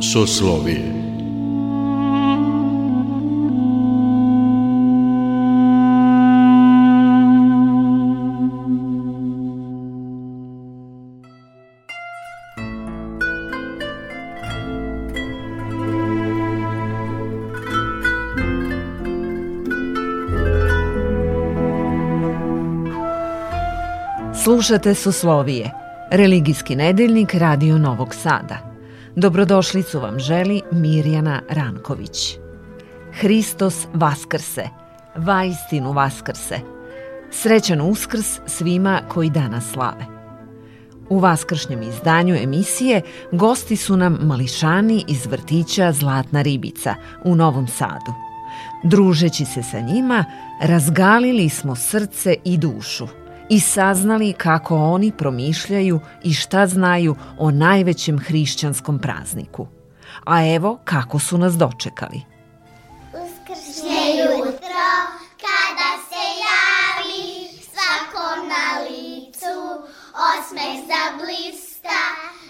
Soslovije Slušate Soslovije, religijski nedeljnik Radio Novog Sada. Dobrodošlicu vam želi Mirjana Ranković. Hristos Vaskrse, vaistinu Vaskrse. Srećan Uskrs svima koji danas slave. U vaskršnjem izdanju emisije gosti su nam mališani iz vrtića Zlatna ribica u Novom Sadu. Družeći se sa njima, razgalili smo srce i dušu – i saznali kako oni promišljaju i šta znaju o najvećem hrišćanskom prazniku. A evo kako su nas dočekali. Uskršnje jutro, kada se javi svakom na licu, osmeh zablista,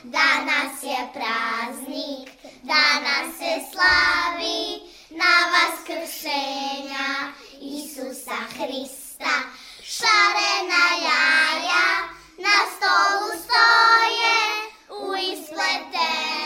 danas je praznik, danas se slavi na vaskršenja Isusa Hrista. Šarena jaja na stolu stoje u ispletenoj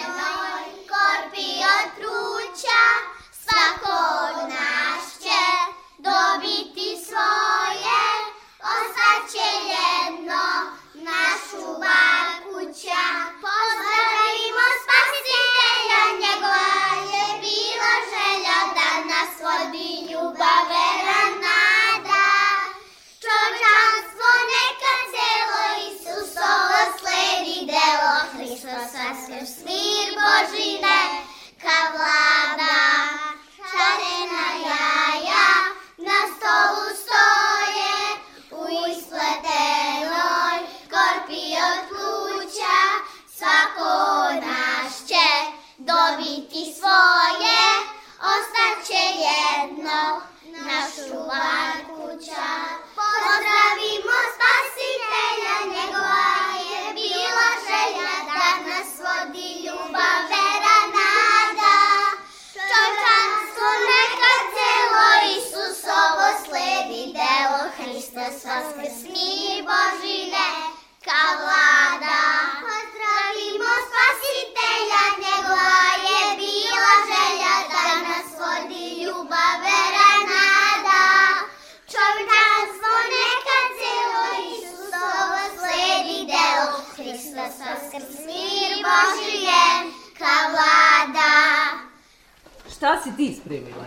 ti spremila?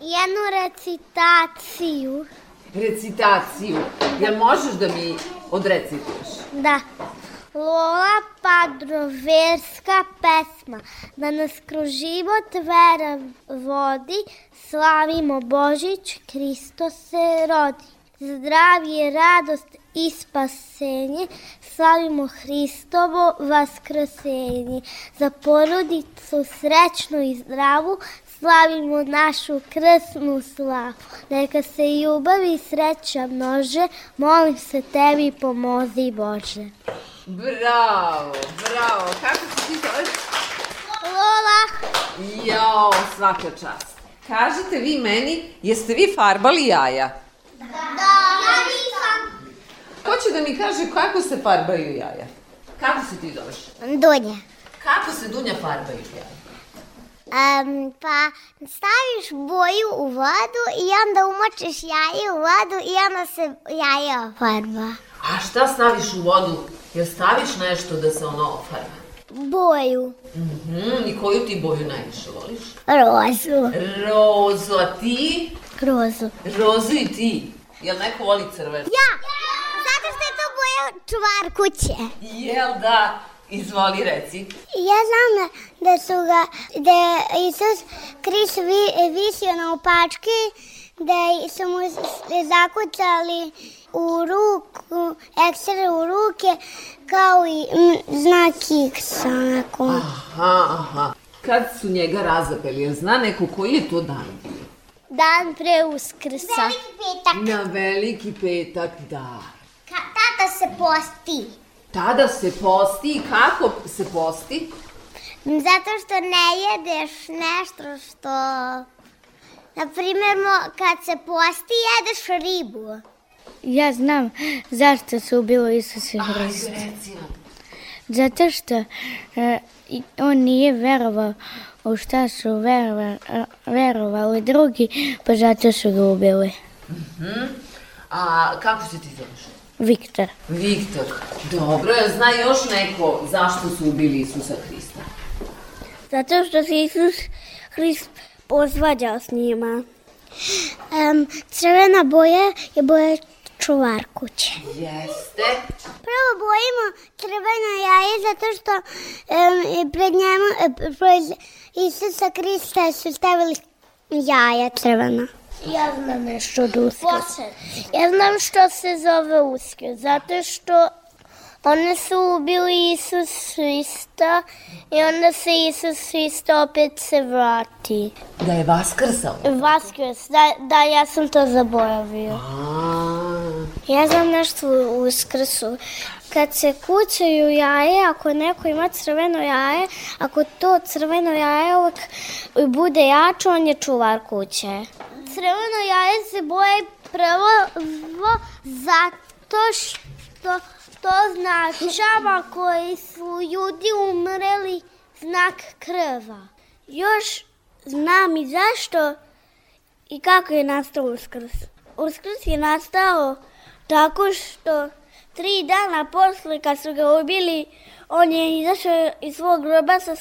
Jednu recitaciju. Recitaciju. Jel možeš da mi odrecituješ? Da. Lola padroverska pesma, da nas kroz život vera vodi, slavimo Božić, Hristo se rodi. Zdravje, radost i spasenje, slavimo Hristovo vaskrsenje. Za porodicu srećnu i zdravu, slavimo našu krsnu slavu. Neka se ljubav i sreća množe, molim se tebi pomozi Bože. Bravo, bravo. Kako se ti zoveš? Lola, Jao, svaka čast. Kažite vi meni, jeste vi farbali jaja? da, ja nisam. Ko će da mi kaže kako se farbaju jaja? Kako se ti zoveš? Dunja. Kako se Dunja farbaju jaja? Um, pa staviš boju u vodu i onda umočiš jaje u vodu i onda se jaje ofarba. A šta staviš u vodu? Jel staviš nešto da se ono ofarba? Boju. Mhm, i koju ti boju najviše voliš? Rozu. Rozu, a ti? Rozu. Rozu i ti. Jel neko voli crvenu? Ja! Zato što je to boja čuvar kuće. Jel da? Izvoli reci. Ja znam da, su ga, da je Isus Krist vi, visio na opački, da su mu zakucali u ruku, ekser u ruke, kao i m, znak X, onako. Aha, aha. Kad su njega razapeli, jel zna neko koji je to dan bio? dan pre uskrsa. Veliki petak. Na veliki petak, da. Ka, tata se posti. Tada se posti i kako se posti? Zato što ne jedeš nešto što... Na primjer, mo- kad se posti, jedeš ribu. Ja znam zašto se ubilo Isus i Hrist. Reci nam. Zato što i- on nije verovao u šta su verova, e, verovali drugi, pa zato su ga ubili. A kako se ti zoveš? Viktor. Viktor. Dobro, zna još neko zašto su ubili Isusa Hrista? Zato što se Isus Hrist posvađao s njima. Um, crvena boja je boja čuvar kuće. Jeste. Prvo bojimo crveno jaje zato što um, pred njemu, e, pred Isusa Krista su stavili jaja crvena. Ja znam nešto od uskrsa. Ja znam što se zove uskrs, zato što one su ubili Isus Hrista i onda se Isus Hrista opet se vrati. Da je vaskrsao. Vaskrs, da, da ja sam to zaboravio. A, Ja znam nešto u uskrsu. Kad se kucaju jaje, ako neko ima crveno jaje, ako to crveno jaje uvek bude jače, on je čuvar kuće. Crveno jaje se boje prvo zato što to značava koji su ljudi umreli znak krva. Još znam i zašto i kako je nastao Uskrs. Uskrs je nastao tako što tri dana posle kad su ga ubili, on je izašao iz svog groba sa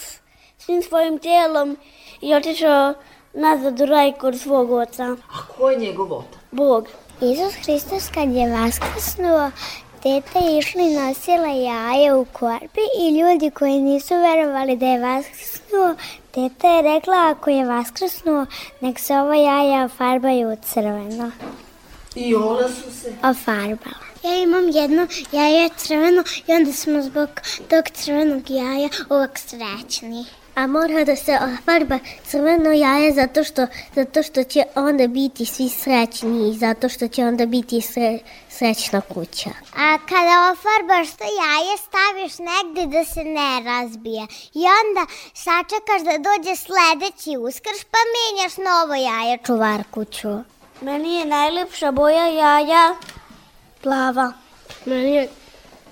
svim svojim tijelom i otišao nazad u raj kod svog oca, a ko je njegov otac? Bog. Isus Hristos kad je vaskrsnuo, teta išla i nosila jaje u korpi i ljudi koji nisu verovali da je vaskrsnuo, teta je rekla ako je vaskrsnuo, nek se ova jaja ofarbaju u crveno. I ona su se... Ofarbala. Ja imam jedno jaje crveno i onda smo zbog tog crvenog jaja uvek srećni. A mora da se ofarba crveno jaje zato što, zato što će onda biti svi srećni i zato što će onda biti sre, srećna kuća. A kada ofarbaš to jaje, staviš negde da se ne razbije. I onda sačekaš da dođe sledeći uskrš, pa menjaš novo jaje čuvar kuću. Meni je najlepša boja jaja plava. Meni je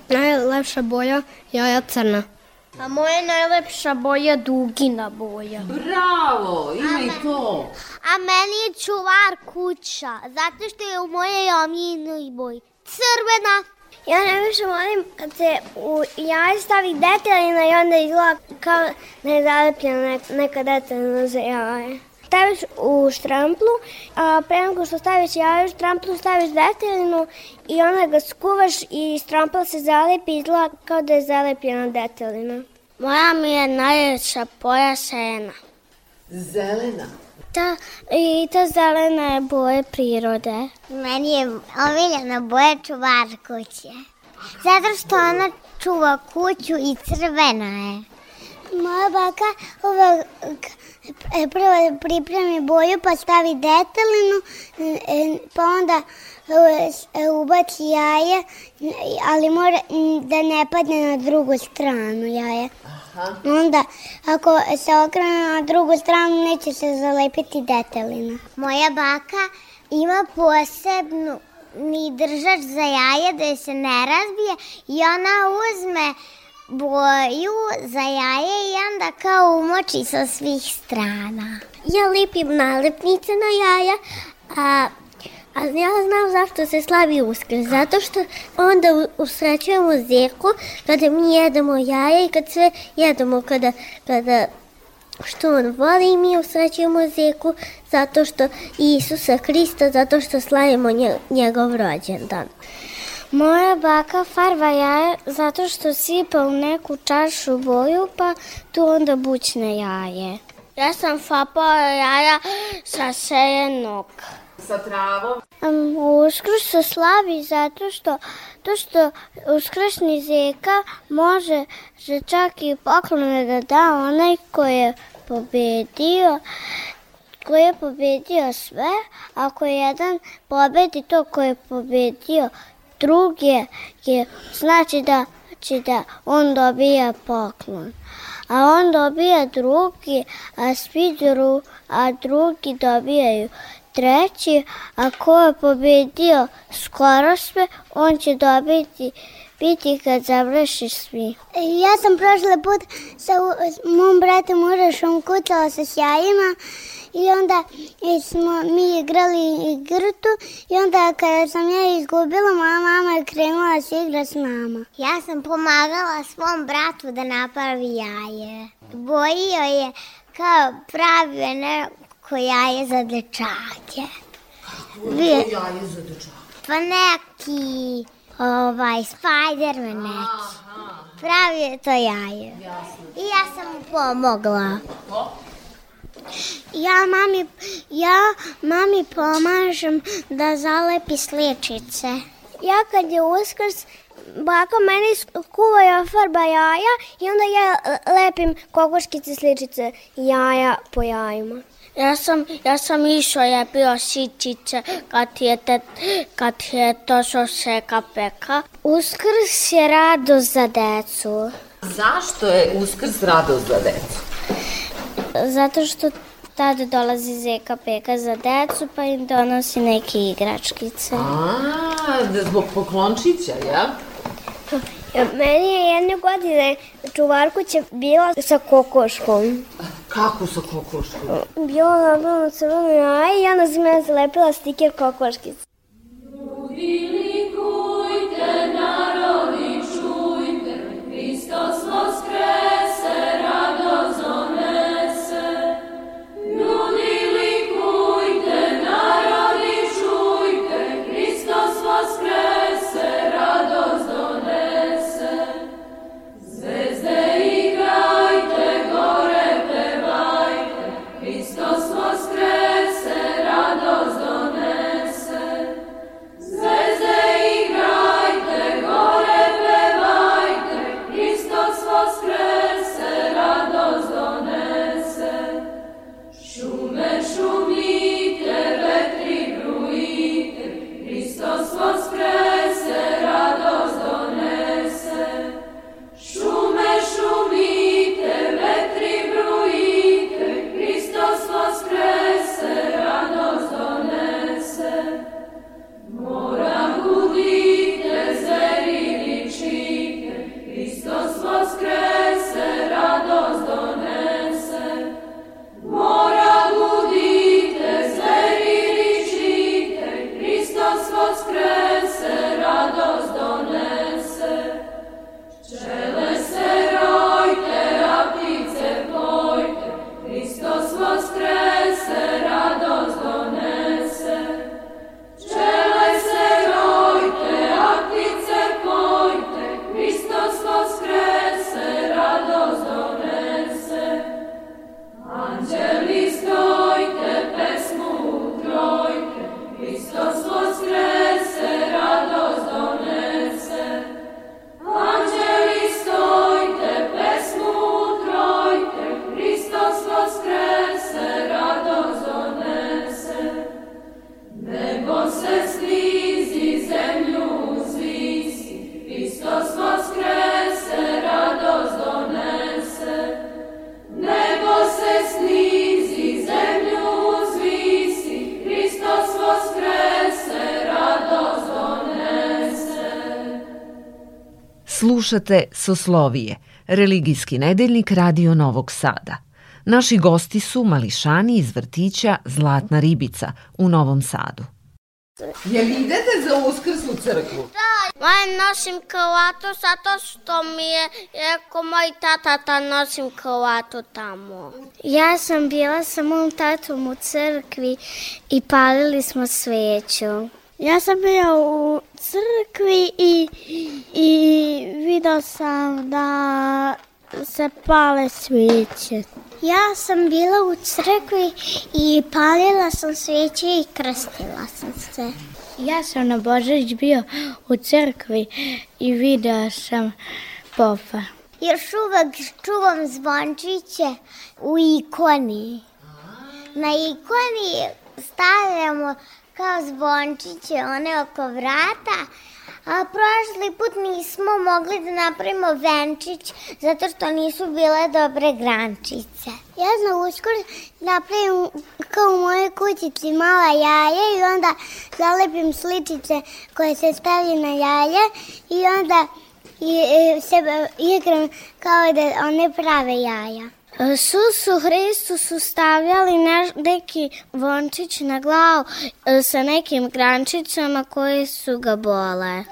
najlepša boja jaja crna. A moja najlepša boja dugina boja. Bravo, ima i to. A meni je čuvar kuća, zato što je u mojoj omijenoj boji. Crvena. Ja najviše volim kad se u jaje stavi detelina i onda izgleda kao da je zalepljena neka detelina za jaje. Staviš u štramplu, a pre nego što staviš jaje u štramplu staviš detelinu i onda ga skuvaš i štrampla se zalepi i izgleda kao da je zalepljena detelina. Moja mi je najljepša boja sena. Zelena. Ta, I ta zelena je boje prirode. Meni je omiljena boja čuvar kuće. Zato što ona čuva kuću i crvena je. Moja baka uvek prvo pripremi boju pa stavi detelinu, e, pa onda e, e, ubaci jaje, ali mora da ne padne na drugu stranu jaje. Aha. Onda, ako se okrene na drugu stranu, neće se zalepiti detelina. Moja baka ima posebnu ni držač za jaje da se ne razbije i ona uzme boju za jaje i onda kao umoči sa svih strana. Ja lipim nalepnice na jaja, a, a ja znam zašto se slavi uskrs. Zato što onda usrećujemo zeku kada mi jedemo jaja i kad sve jedemo kada, kada što on voli i mi usrećujemo zeku zato što Isusa Hrista, zato što slavimo nje, njegov rođendan. Moja baka farba jaje zato što sipa u neku čašu boju pa tu onda bućne jaje. Ja sam fapala jaja sa sejenog. Sa travom. Um, uskrs se slavi zato što to što uskršnji zeka može se čak i poklone da da onaj ko je pobedio koji je pobedio sve, ako jedan pobedi to koji je pobedio druge, je, znači da, znači da on dobija poklon. A on dobija drugi, a svi dru, a drugi dobijaju treći, a ko je pobedio skoro sve, on će dobiti biti kad završi svi. Ja sam prošle put sa mom bratom Urošom kucala sa sjajima i onda smo mi igrali igrtu i onda kada sam ja izgubila, moja mama je krenula da se igra s nama. Ja sam pomagala svom bratu da napravi jaje. Bojio je kao pravio neko jaje za dečake. Kako je to jaje za dečake? Pa neki ovaj, Spider-Man neki. Pravi je to jaje. I ja sam mu pomogla. Ja mami, ja mami pomažem da zalepi sličice. Ja kad je uskrs, baka meni kuva farba jaja i onda ja lepim kokoškice sličice jaja po jajima. Ja sam, ja sam išao, je bio sičice kad je, te, kad je to što se kapeka. Uskrs je radost za decu. Zašto je uskrs radost za decu? Zato što tada dolazi Zeka Peka za decu, pa im donosi neke igračkice. A, da zbog poklončića, ja? Meni je jedne godine čuvarkuća bila sa kokoškom. Kako sa kokoškom? Bila na bilo crveno jaje i ja na zime zalepila stiker kokoškice. Ljudi likujte, narodi čujte, Hristos voskrese, Hristos voskrese, Slušate Soslovije, religijski nedeljnik Radio Novog Sada. Naši gosti su mališani iz vrtića Zlatna ribica u Novom Sadu. Jel idete za uskrs u crkvu? Ma nosim kravatu zato što mi je rekao moj tata da nosim kravatu tamo. Ja sam bila sa mom tatom u crkvi i palili smo sveću. Ja sam bila u crkvi i, i video sam da se pale sviće. Ja sam bila u crkvi i palila sam sveće i krstila sam se. Ja sam na Božić bio u crkvi i video sam popa. Još uvek čuvam zvončiće u ikoni. na ikoni stavljamo kao zvončiće, one oko vrata, a prošli put nismo mogli da napravimo venčić zato što nisu bile dobre grančice. Ja znam uskoro napravim kao u mojoj kućici mala jaja i onda zalepim sličice koje se stavljaju na jaja i onda i, i, se igram kao da one prave jaja. Susu Hristu su stavljali ne, neki vončić na glavu e, sa nekim grančicama koje su ga bole.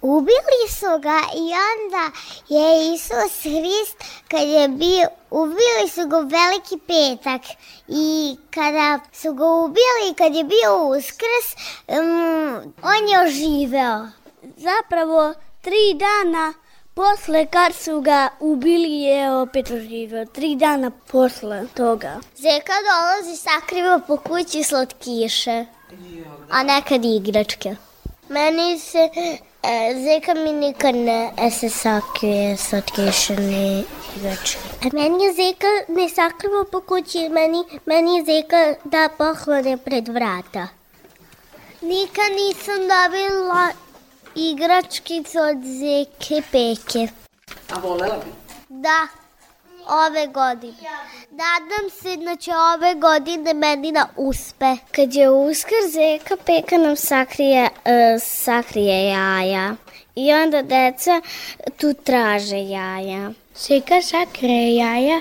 Ubili su ga i onda je Isus Hrist kad je bio, ubili su ga veliki petak i kada su ga ubili, kad je bio uskrs, um, on je oživeo. Zapravo, tri dana Posle kad su ga ubili je opet oživio, tri dana posle toga. Zeka dolazi sakriva po kući slatkiše, a nekad igračke. Meni se, e, Zeka mi nikad ne e, se sakrije slatkiše ni igračke. Meni je Zeka ne sakriva po kući, meni, meni je Zeka da pohlone pred vrata. Nikad nisam dobila igračkicu od Zeke Peke. A volela bi? Da, ove godine. Nadam se da će ove godine meni da uspe. Kad je uskar, Zeka Peka nam sakrije, uh, sakrije jaja. I onda deca tu traže jaja. Zeka sakrije jaja,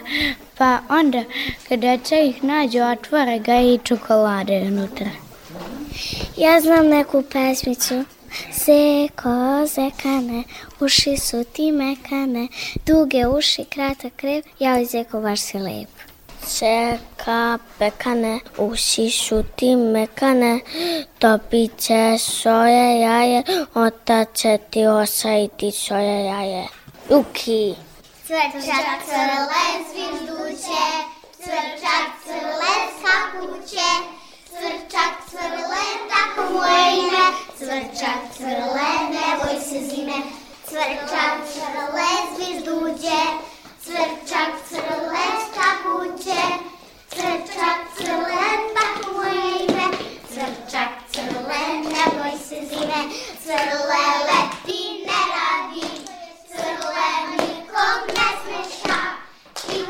pa onda kad deca ih nađu, otvore ga i čokolade unutra. Ja znam neku pesmicu. Zeko, zekane, uši su ti mekane, duge uši, kratak krep, jao zeko, baš si lep. Zeka, pekane, uši su ti mekane, dobit će svoje jaje, otac će ti osaditi svoje jaje. Uki! Cvrčak crlen zvižduće, cvrčak crlen skakuće, cvrčak crlen tako moje cvrčak crlen ne boj se zime, cvrčak crlen zvižduće, cvrčak crlen skakuće, cvrčak crlen tako moje ime, cvrčak crlen ne boj se zime, crle leti ne radi, crle nikom ne smeša, i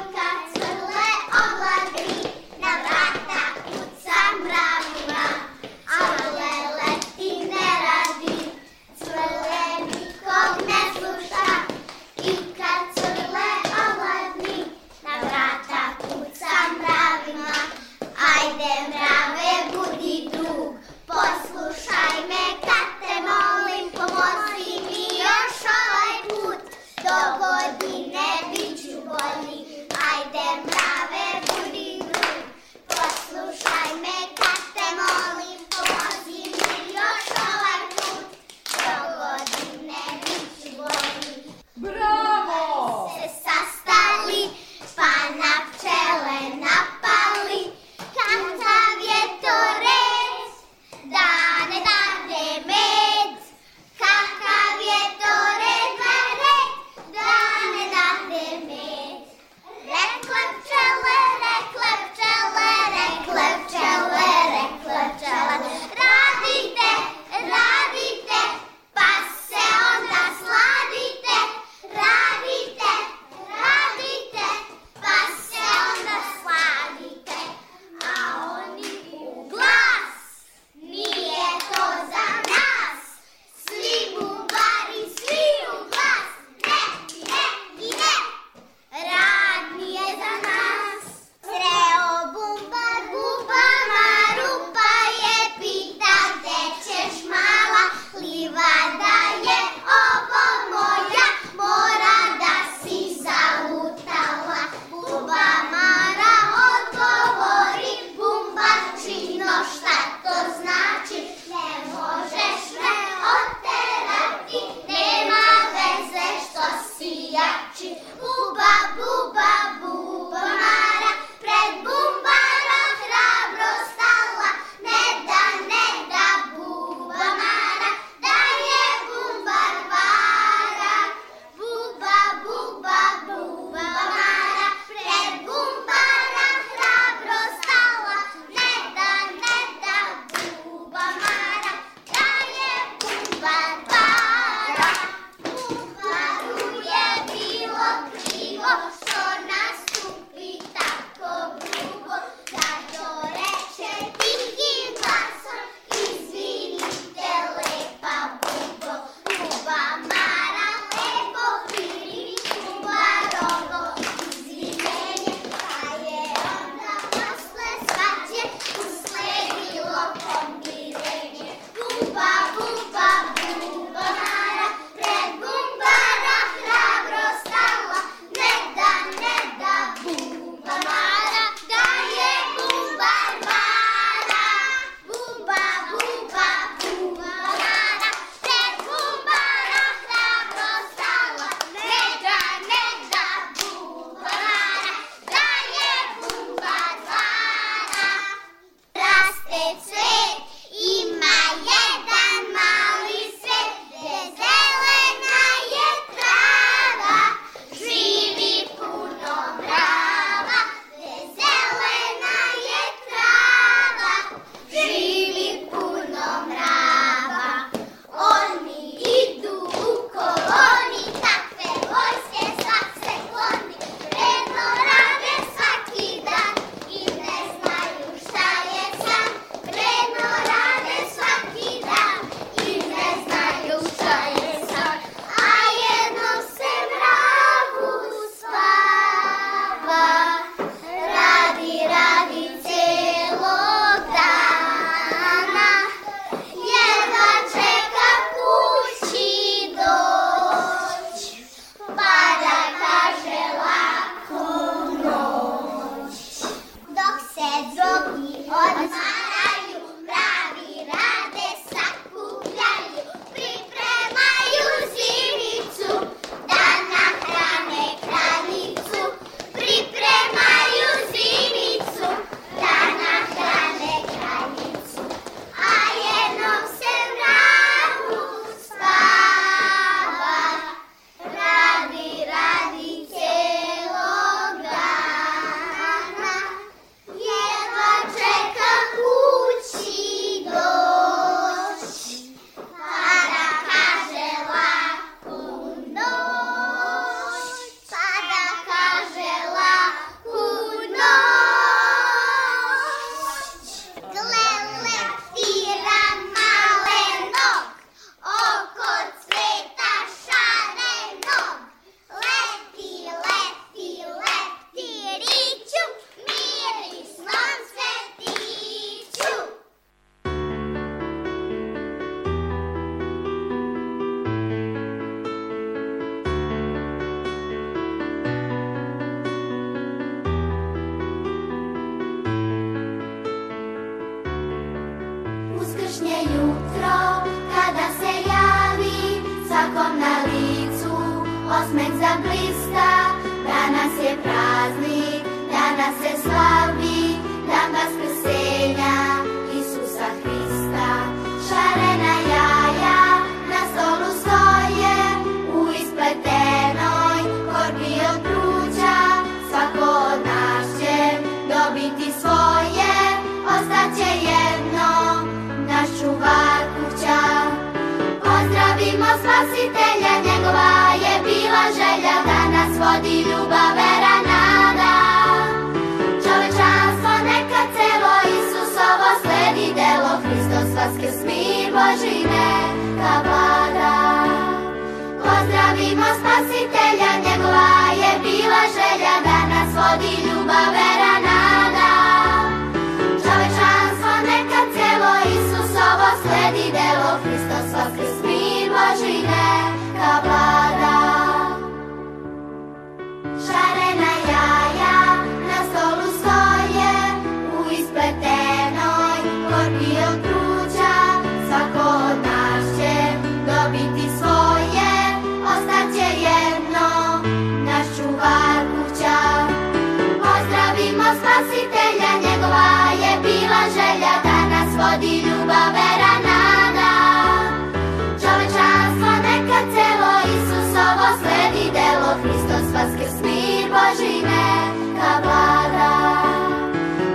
traži neka vlada.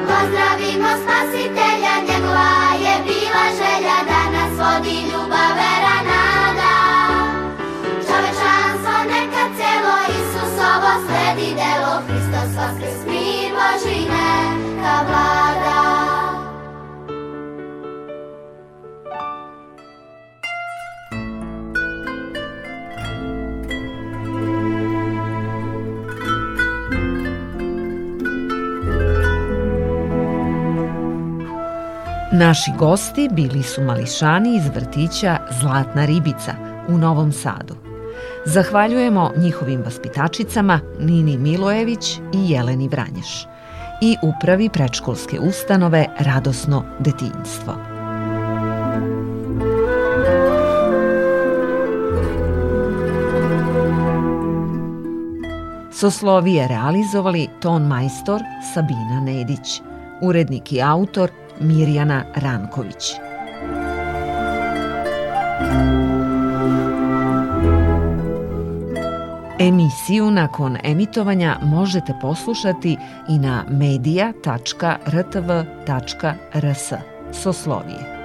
Pozdravimo spasitelja, njegova je bila želja da nas vodi ljubav verana. Naši gosti bili su mališani iz vrtića Zlatna ribica u Novom Sadu. Zahvaljujemo njihovim vaspitačicama Nini Milojević i Jeleni Vranješ i upravi prečkolske ustanove Radosno detinjstvo. Soslovi je realizovali ton majstor Sabina Nedić, urednik i autor Mirjana Ranković. Emisiju nakon emitovanja možete poslušati i na media.rtv.rs. Soslovije.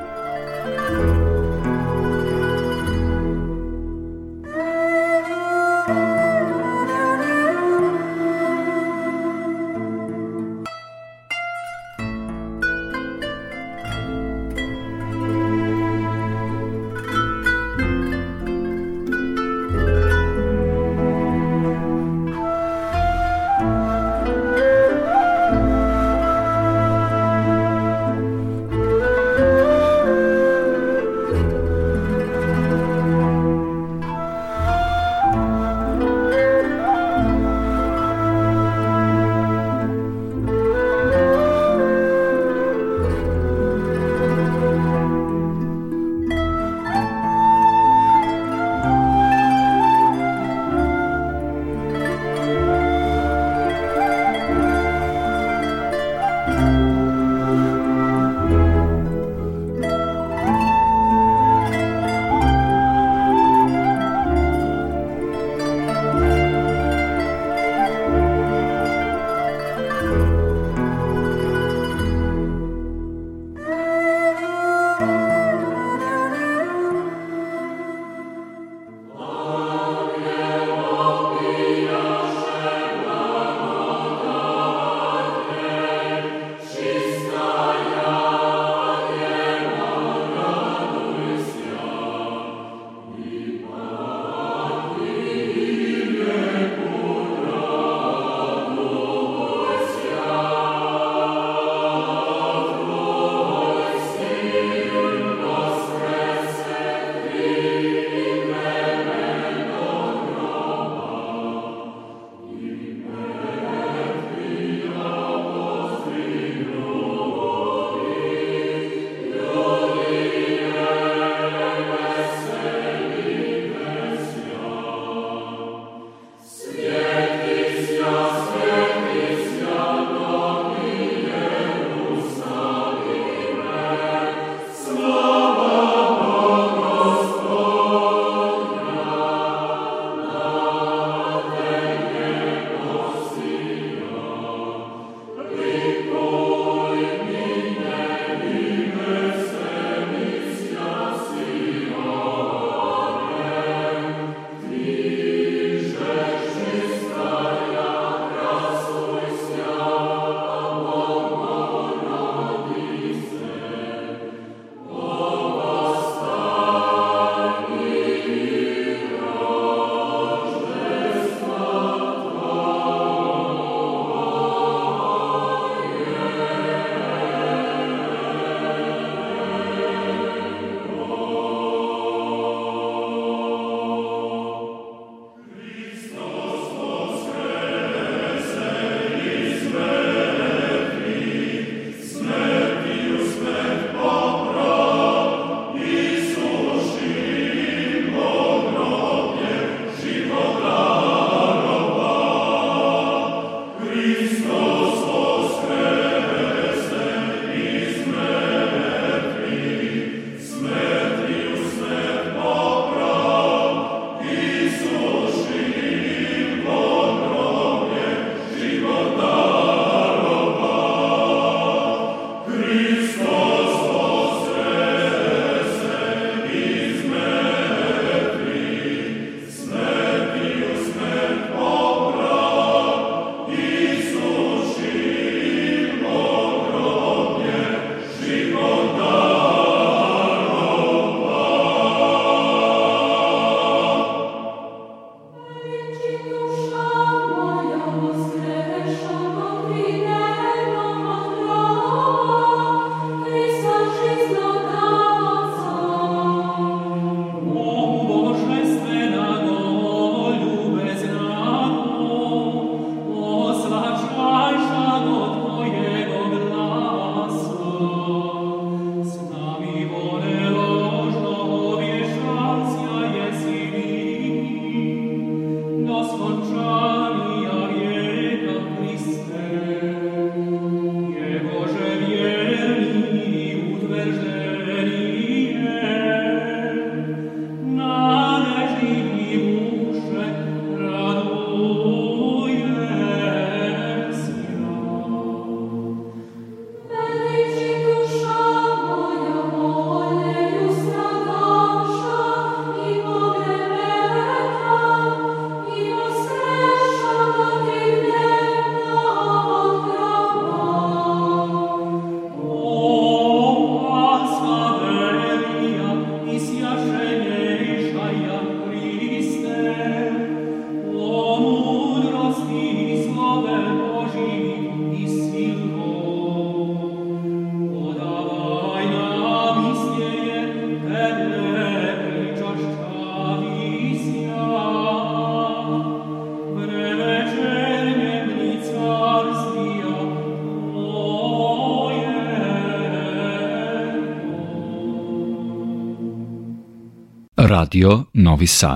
Radio Novi Sad